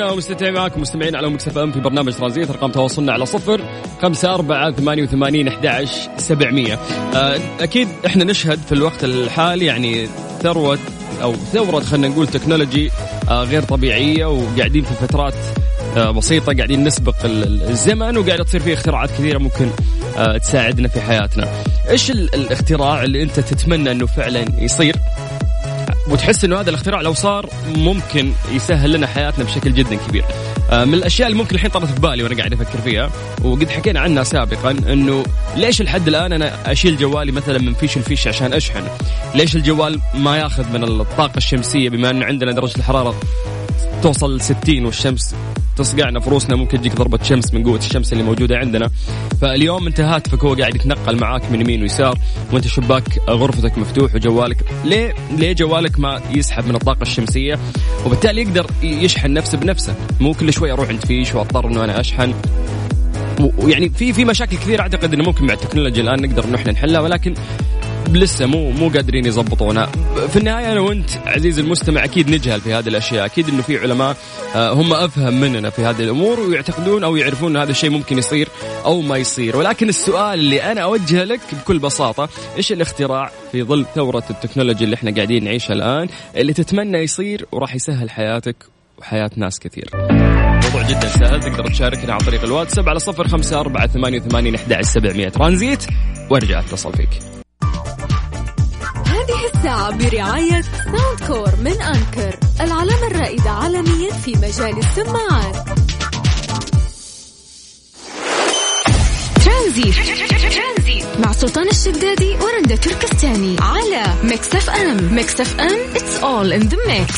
mix مستمرين معكم مستمعين على Mix FM في برنامج ترانزيت أرقام تواصلنا على صفر خمسة أربعة ثمانية وثمانين أحد سبعمية. آه، أكيد إحنا نشهد في الوقت الحالي يعني ثروة أو ثورة خلينا نقول تكنولوجي آه، غير طبيعية وقاعدين في فترات آه، بسيطة قاعدين نسبق الزمن وقاعدة تصير فيه اختراعات كثيرة ممكن تساعدنا في حياتنا. إيش الاختراع اللي أنت تتمنى إنه فعلا يصير؟ وتحس إنه هذا الاختراع لو صار ممكن يسهل لنا حياتنا بشكل جدا كبير. آه، من الأشياء اللي ممكن الحين طرت في بالي وأنا قاعد أفكر فيها وقد حكينا عنها سابقا إنه ليش لحد الآن أنا أشيل جوالي مثلا من فيش الفيش عشان أشحن؟ ليش الجوال ما ياخذ من الطاقة الشمسية بما انه عندنا درجة الحرارة توصل 60 والشمس تصقعنا في روسنا ممكن تجيك ضربة شمس من قوة الشمس اللي موجودة عندنا. فاليوم انت هاتفك هو قاعد يتنقل معاك من يمين ويسار. وانت شباك غرفتك مفتوح وجوالك. ليه؟ ليه جوالك ما يسحب من الطاقة الشمسية؟ وبالتالي يقدر يشحن نفسه بنفسه. مو كل شوي أروح عند فيش واضطر انه أنا اشحن. ويعني في في مشاكل كثيرة أعتقد إنه ممكن مع التكنولوجيا الآن نقدر إنه إحنا نحلها. ولكن لسه مو مو قادرين يضبطونها في النهاية أنا وأنت عزيزي المستمع أكيد نجهل في هذه الأشياء. أكيد إنه في علماء آه، هم أفهم مننا في هذه الأمور ويعتقدون أو يعرفون إن هذا الشيء ممكن يصير أو ما يصير. ولكن السؤال اللي أنا اوجهه لك بكل بساطة إيش الاختراع في ظل ثورة التكنولوجيا اللي إحنا قاعدين نعيشها الآن اللي تتمنى يصير وراح يسهل حياتك وحياة ناس كثير؟ موضوع جدا سهل تقدر تشاركنا عن طريق الواتساب على صفر خمسة أربعة ثمانية وثمانين أحد سبعمية. ترانزيت وأرجع أتصل فيك. الساعة برعاية Soundcore من Anker العلامة الرائدة عالميا في مجال السماعات. ترانزيت. مع سلطان الشدادي ورندا تركستاني على Mix FM. Mix FM it's all in the mix.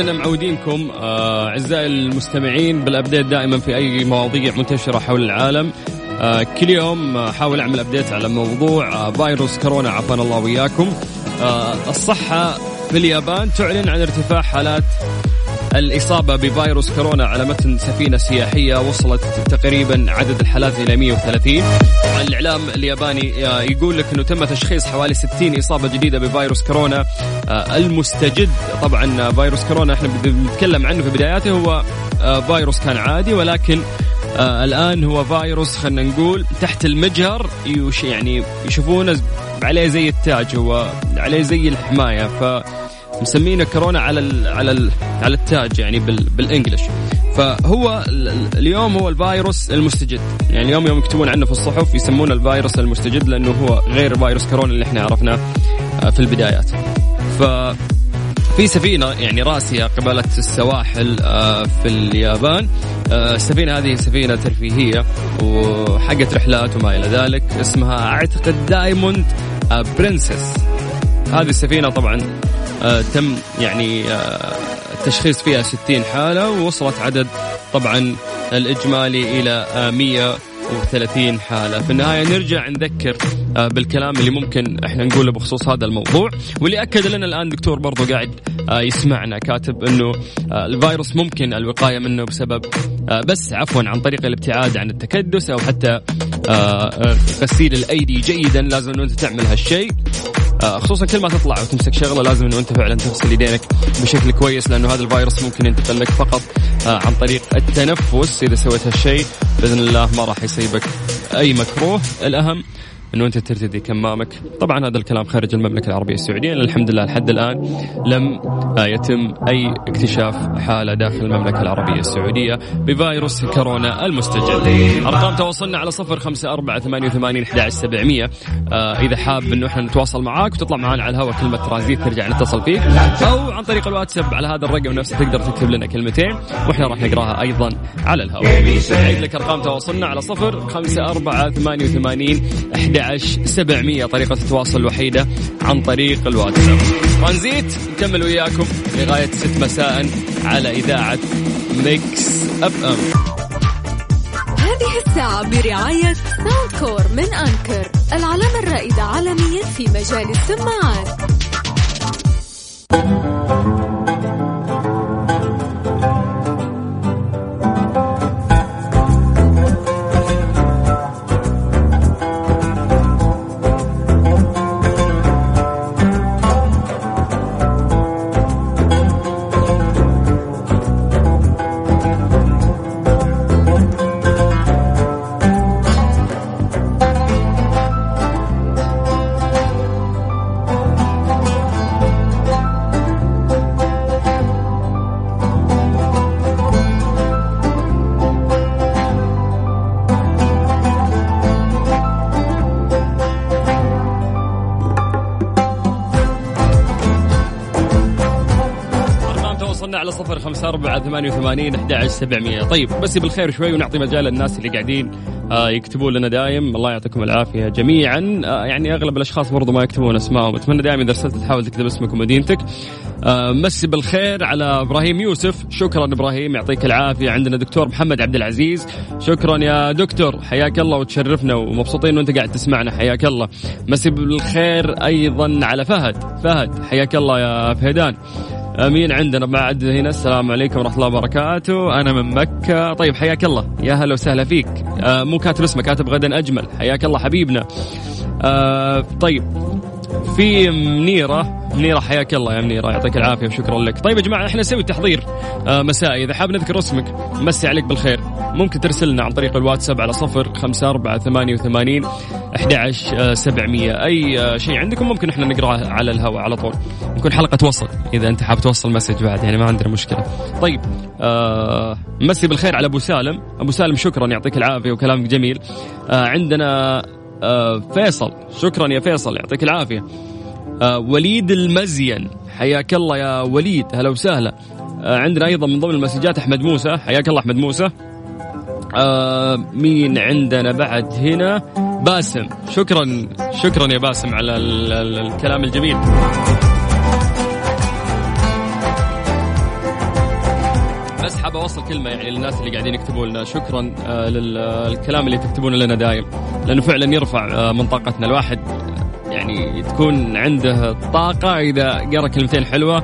لاننا معودينكم آه، أعزائي المستمعين بال update دائما في أي مواضيع منتشرة حول العالم. آه، كل يوم أحاول أعمل update على موضوع آه، فيروس كورونا عافانا الله وياكم الصحة في اليابان تعلن عن ارتفاع حالات الإصابة بفيروس كورونا على متن سفينة سياحية وصلت تقريبا عدد الحالات إلى 130 الإعلام الياباني يقول لك أنه تم تشخيص حوالي 60 إصابة جديدة بفيروس كورونا. آه، المستجد طبعا فيروس كورونا إحنا بنتكلم عنه في بداياته. هو آه، فيروس كان عادي ولكن آه الآن هو فيروس خلينا نقول تحت المجهر يعني يشوفونه عليه زي التاج هو عليه زي الحماية. ف مسمينه كورونا على ال على ال على التاج يعني بال بالإنجلش. فهو اليوم هو الفيروس المستجد. يعني اليوم يوم يكتبون عنه في الصحف يسمونه الفيروس المستجد لأنه هو غير فيروس كورونا اللي إحنا عرفناه آه، في البدايات. ف في سفينة يعني راسية قبالة السواحل آه، في اليابان. آه، السفينة هذه سفينة ترفيهية وحقت رحلات وما إلى ذلك اسمها أعتقد دايموند برنسس. هذه السفينة طبعا تم يعني التشخيص فيها 60 حالة ووصلت عدد طبعا الإجمالي إلى 130 حالة. في النهاية نرجع نذكر آه، بالكلام اللي ممكن إحنا نقوله بخصوص هذا الموضوع. واللي أكد لنا الآن دكتور برضو قاعد آه، يسمعنا كاتب أنه الفيروس ممكن الوقاية منه بسبب بس عفوا عن طريق الابتعاد عن التكدس أو حتى غسيل الأيدي جيدا لازم أنت تعمل هالشيء. آه، خصوصا كل ما تطلع وتمسك شغلة لازم إنه أنت فعلا تغسل يدينك بشكل كويس لأنه هذا الفيروس ممكن ينتقل لك فقط آه، عن طريق التنفس. إذا سويت هالشيء بإذن الله ما راح يصيبك أي مكروه. الأهم إنه أنت ترتدي كمامك. طبعا هذا الكلام خارج المملكة العربية السعودية. الحمد لله لحد الآن لم يتم أي اكتشاف حالة داخل المملكة العربية السعودية بفيروس كورونا المستجد. أرقام تواصلنا على صفر خمسة أربعة ثمانية وثمانين سبعمية. آه إذا حاب إنه إحنا نتواصل معاك وتطلع معنا على الهواء كلمة ترانزيت ترجع نتصل فيك. أو عن طريق الواتساب على هذا الرقم نفسه تقدر تكتب لنا كلمتين وإحنا راح نقراها أيضا على الهواء. لك أرقام تواصلنا على صفر خمسة أربعة ثمانية وثمانين أحد سبعمية طريقة التواصل الوحيدة عن طريق الواتساب. ترانزيت نكمل وياكم لغاية ست مساء على إذاعة Mix FM هذه الساعة برعاية Soundcore من Anker العلامة الرائدة عالميا في مجال السماعات. على صفر خمسة أربعة ثمانية وثمانين أحد سبعمية. طيب بس بالخير شوي ونعطي مجال للناس اللي قاعدين آه يكتبون لنا دايم. الله يعطيكم العافية جميعا. آه يعني أغلب الأشخاص برضو ما يكتبون أسمائهم. أتمنى دائما إذا أرسلت تحاول تكتب اسمك ومدينتك. آه مسي بالخير على إبراهيم يوسف. شكرا إبراهيم يعطيك العافية. عندنا دكتور محمد عبد العزيز. شكرا يا دكتور حياك الله وتشرفنا ومبسوطين أنه أنت قاعد تسمعنا. حياك الله. مسي بالخير أيضا على فهد. فهد حياك الله يا فهدان. مين عندنا بعد هنا السلام عليكم ورحمة الله وبركاته. أنا من مكة. طيب حياك الله. يا هلا وسهلا فيك. آه مو كاتب اسمك كاتب غدا أجمل. حياك الله حبيبنا. آه طيب. في منيرة. منيرة حياك الله يا منيرة يعطيك العافية وشكرا لك. طيب يا جماعة إحنا نسوي تحضير آه مسائي. إذا حاب نذكر اسمك مسي عليك بالخير. ممكن ترسلنا عن طريق الواتساب على صفر خمسة أربعة ثمانية وثمانين أحد سبعمية. أي آه، شيء عندكم ممكن إحنا نقرأه على الهواء على طول. نكون حلقة وصل. إذا أنت حاب توصل مسج بعد يعني ما عندنا مشكلة. طيب آه مسي بالخير على أبو سالم. أبو سالم شكرا يعطيك العافية وكلامك جميل. عندنا فيصل. شكرا يا فيصل يعطيك العافية. آه وليد المزين حياك الله يا وليد. هلا وسهلا. آه عندنا أيضا من ضمن المسجات أحمد موسى. حياك الله أحمد موسى. آه مين عندنا بعد هنا؟ باسم. شكرا شكرا يا باسم على ال ال الكلام الجميل. بس حاب أوصل كلمة يعني للناس اللي قاعدين يكتبوا لنا. شكرا آه للكلام اللي تكتبونه لنا دايم. لأنه فعلا يرفع آه من طاقتنا الواحد يعني تكون عنده طاقة إذا قرأ كلمتين حلوة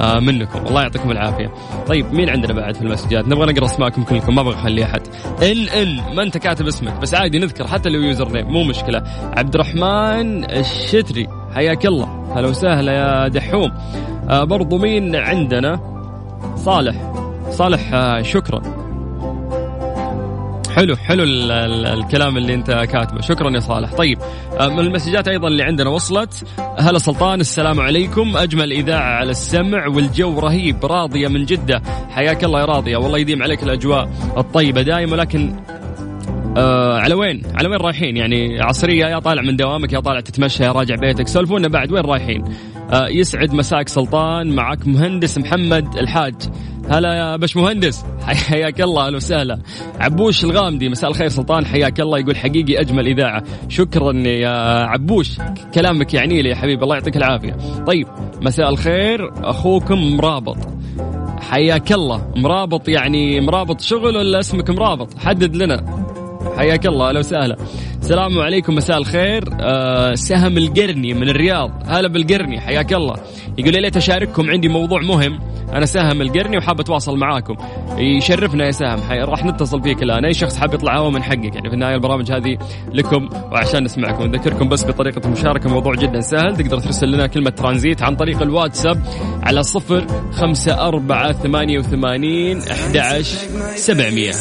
آه منكم. الله يعطيكم العافية. طيب مين عندنا بعد في المسجات؟ نبغى نقرأ أسماءكم كلكم ما أبغى أخلي أحد. إن إن ما أنت كاتب اسمك بس عادي نذكر حتى لو يوزر نيم مو مشكلة. عبد الرحمن الشتري حياك الله. هلا وسهلا يا دحوم. آه برضو مين عندنا؟ صالح. صالح شكرا. حلو حلو ال ال الكلام اللي انت كاتبه. شكرا يا صالح. طيب آه، من المسجات أيضا اللي عندنا وصلت. هلا سلطان السلام عليكم. أجمل إذاعة على السمع والجو رهيب راضية من جدة. حياك الله يا راضية والله يديم عليك الأجواء الطيبة دائما ولكن آه على وين؟ على وين رايحين؟ يعني عصرية يا طالع من دوامك يا طالع تتمشى يا راجع بيتك، سولفونا بعد وين رايحين؟ آه يسعد مساك سلطان معك مهندس محمد الحاج. هلا يا باش مهندس حياك الله أهلا وسهلا. عبوش الغامدي مساء الخير سلطان حياك الله. يقول حقيقي أجمل إذاعة. شكرا يا عبوش. كلامك يعني لي يا حبيبي الله يعطيك العافية. طيب مساء الخير أخوكم مرابط. حياك الله. مرابط يعني مرابط شغل ولا اسمك مرابط؟ حدد لنا. حياك الله أهلا وسهلا. السلام عليكم مساء الخير. أه سهم القرني من الرياض. هلا بالقرني حياك الله. يقول لي ليت أشارككم عندي موضوع مهم. أنا سهم القرني وحاب أتواصل معاكم. يشرفنا يا سهم راح نتصل فيك الآن. أي شخص حاب يطلع هو من حقك. يعني في النهاية البرامج هذه لكم وعشان نسمعكم. نذكركم بس بطريقة المشاركه موضوع جدا سهل. تقدر ترسل لنا كلمة ترانزيت عن طريق الواتساب على صفر خمسة أربعة ثمانية وثمانين أحد سبعمية.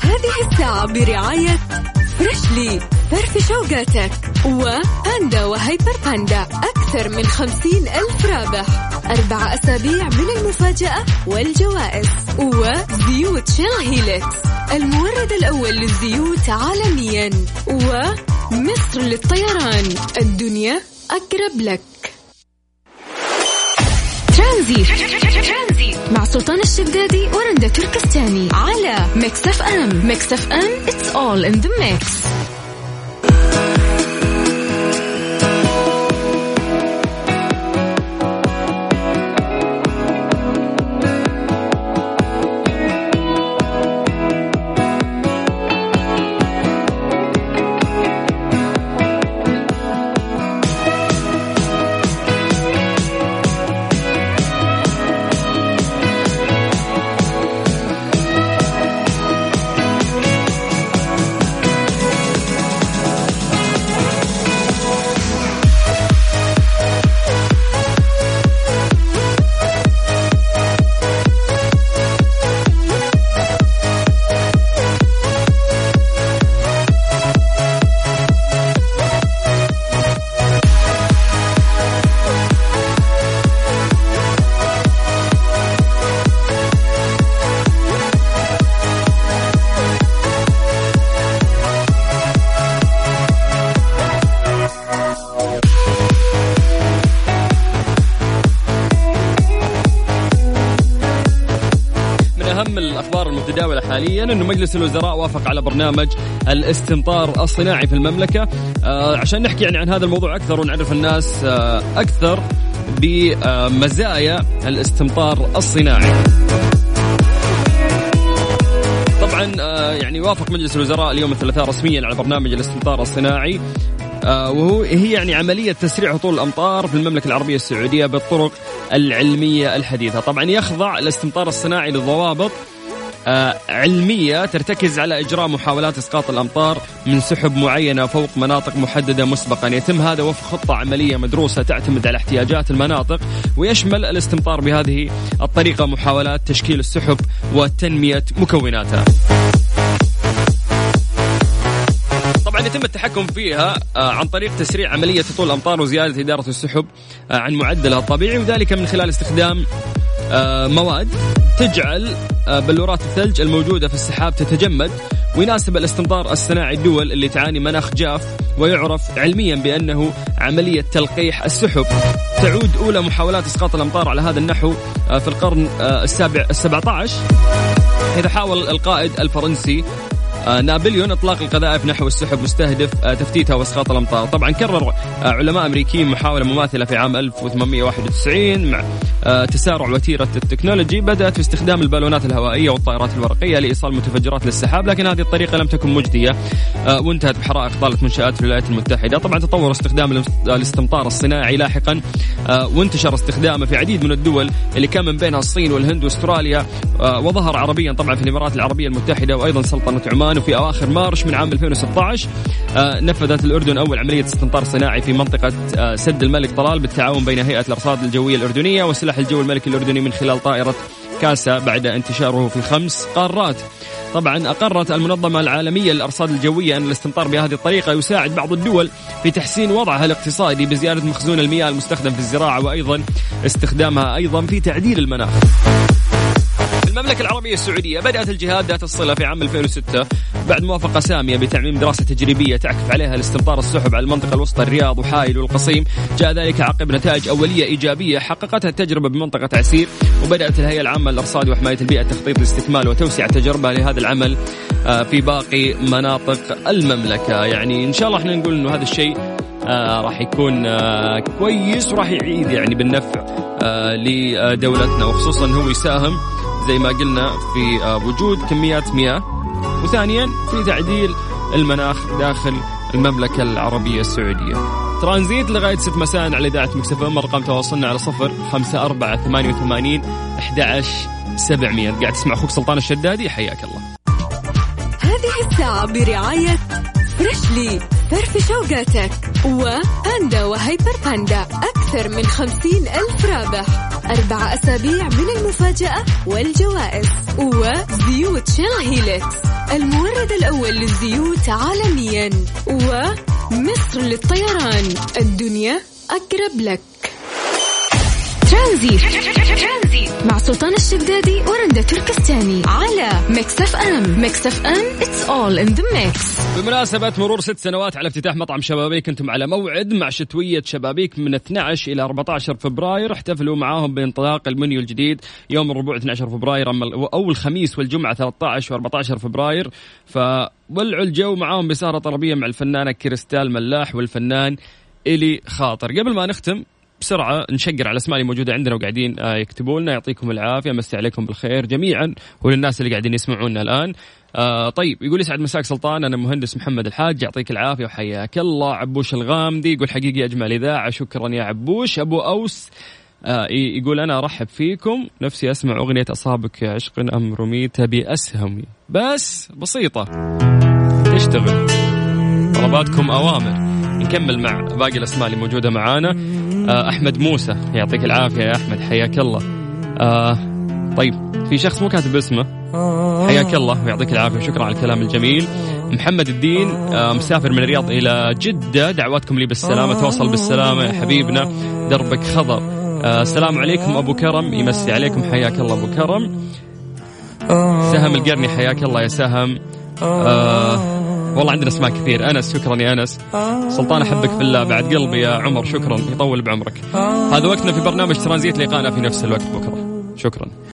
هذه الساعة برعاية فريشلي فرف شوقاتك وباندا وهيبر باندا أكثر من خمسين ألف رابح. أربع أسابيع من المفاجأة والجوائز وزيوت Shell Helix المورد الأول للزيوت عالميا ومصر للطيران. الدنيا أقرب لك. ترانزيت. مع سلطان الشدادي ورندا تركستاني على Mix FM. Mix FM it's all in the mix. حاليا إنه مجلس الوزراء وافق على برنامج الاستمطار الصناعي في المملكة. آه عشان نحكي يعني عن هذا الموضوع أكثر ونعرف الناس آه أكثر بمزايا الاستمطار الصناعي. طبعا آه يعني وافق مجلس الوزراء اليوم الثلاثاء رسميا على برنامج الاستمطار الصناعي. آه وهو هي يعني عملية تسريع هطول الأمطار في المملكة العربية السعودية بالطرق العلمية الحديثة. طبعا يخضع الاستمطار الصناعي لضوابط آه، علمية ترتكز على إجراء محاولات إسقاط الأمطار من سحب معينة فوق مناطق محددة مسبقا. يتم هذا وفق خطة عملية مدروسة تعتمد على احتياجات المناطق ويشمل الاستمطار بهذه الطريقة محاولات تشكيل السحب وتنمية مكوناتها. طبعا يتم التحكم فيها آه، عن طريق تسريع عملية هطول الأمطار وزيادة إدارة السحب آه، عن معدلها الطبيعي وذلك من خلال استخدام مواد تجعل آه، بلورات الثلج الموجودة في السحاب تتجمد ويناسب الاستمطار الصناعي الدول اللي تعاني مناخ جاف ويعرف علميا بأنه عملية تلقيح السحب. تعود أولى محاولات إسقاط الأمطار على هذا النحو آه، في القرن آه، السابع السبعة عشر حيث حاول القائد الفرنسي آه، نابليون إطلاق القذائف نحو السحب مستهدف آه، تفتيتها واسقاط الأمطار. طبعا كرر آه، علماء أمريكيين محاولة مماثلة في عام 1891 مع تسارع وتيرة التكنولوجي. بدأت في استخدام البالونات الهوائية والطائرات الورقية لإيصال متفجرات للسحاب لكن هذه الطريقة لم تكن مجدية وانتهت بحرائق طالت منشآت في الولايات المتحدة. طبعا تطور استخدام الاستمطار الصناعي لاحقا وانتشر استخدامه في عديد من الدول اللي كان من بينها الصين والهند واستراليا وظهر عربيا طبعا في الإمارات العربية المتحدة وأيضا سلطنة عمان. السودان وفي أواخر مارش من عام 2016 آه، نفذت الأردن أول عملية استمطار صناعي في منطقة آه، سد الملك طلال بالتعاون بين هيئة الأرصاد الجوية الأردنية وسلاح الجو الملكي الأردني من خلال طائرة كاسا بعد انتشاره في خمس قارات. طبعا أقرت المنظمة العالمية للأرصاد الجوية أن الاستمطار بهذه الطريقة يساعد بعض الدول في تحسين وضعها الاقتصادي بزيادة مخزون المياه المستخدم في الزراعة وأيضا استخدامها أيضا في تعديل المناخ. المملكة العربية السعودية بدأت الجهات ذات الصلة في عام 2006 بعد موافقة سامية بتعميم دراسة تجريبية تعكف عليها الاستمطار السحب على المنطقة الوسطى الرياض وحائل والقصيم. جاء ذلك عقب نتائج أولية إيجابية حققتها التجربة بمنطقة عسير وبدأت الهيئة العامة للأرصاد وحماية البيئة تخطيط لاستكمال وتوسيع تجربة لهذا العمل آه، في باقي مناطق المملكة. يعني إن شاء الله إحنا نقول أنه هذا الشيء آه راح يكون آه كويس وراح يعيد يعني بالنفع آه لدولتنا وخصوصا هو يساهم زي ما قلنا في آه، وجود كميات مياه. وثانيا في تعديل المناخ داخل المملكة العربية السعودية. ترانزيت لغاية 6 مساء على إذاعة مكسفة رقم تواصلنا على صفر خمسة أربعة ثمانية وثمانين أحد سبعمية. قاعد تسمع أخوك سلطان الشدادي حياك الله. هذه الساعة برعاية فريشلي فرف شوقاتك وباندا وهيبر باندا أكثر من خمسين ألف رابح. أربع أسابيع من المفاجأة والجوائز وزيوت Shell Helix المورد الأول للزيوت عالميا ومصر للطيران. الدنيا أقرب لك. ترانزيت. مع سلطان الشدادي ورندا تركستاني على Mix FM Mix FM it's all in the mix بمناسبة مرور ست سنوات على افتتاح مطعم شبابيك أنتم على موعد مع شتوية شبابيك من 12 إلى 14 فبراير. احتفلوا معاهم بانطلاق المنيو الجديد يوم الربوع 12 فبراير أما أو الخميس والجمعة 13 و14 فبراير. فولعوا الجو معاهم بسهرة طربية مع الفنانة كريستال ملاح والفنان إلي خاطر. قبل ما نختم بسرعة نشقر على الأسماء اللي موجودة عندنا وقاعدين آه، يكتبوا لنا يعطيكم العافية. مسي عليكم بالخير جميعا وللناس اللي قاعدين يسمعونا الآن. آه طيب يقول يسعد مساك سلطان. أنا مهندس محمد الحاج. يعطيك العافية وحياك الله. عبوش الغامدي يقول حقيقي أجمل إذاعة. شكرا يا عبوش. أبو أوس آه يقول أنا أرحب فيكم. نفسي أسمع أغنية أصابك يا عشق أم رميت باسهمي بس بسيطة. تشتغل طلباتكم أوامر. نكمل مع باقي الأسماء اللي موجودة معانا. آه أحمد موسى يعطيك العافية يا أحمد حياك الله. آه طيب في شخص مو كاتب اسمه. حياك الله ويعطيك العافية شكرا على الكلام الجميل. محمد الدين آه مسافر من الرياض إلى جدة. دعواتكم لي بالسلامة توصل بالسلامة يا حبيبنا. دربك خضر. آه السلام عليكم أبو كرم يمسي عليكم حياك الله أبو كرم. سهم القرني حياك الله يا سهم. آه والله عندنا أسماء كثير. أنس شكرا يا أنس. سلطان أحبك في الله. بعد قلبي يا عمر شكرا. يطول بعمرك. هذا وقتنا في برنامج ترانزيت لقاءنا في نفس الوقت. بكرة. شكرا.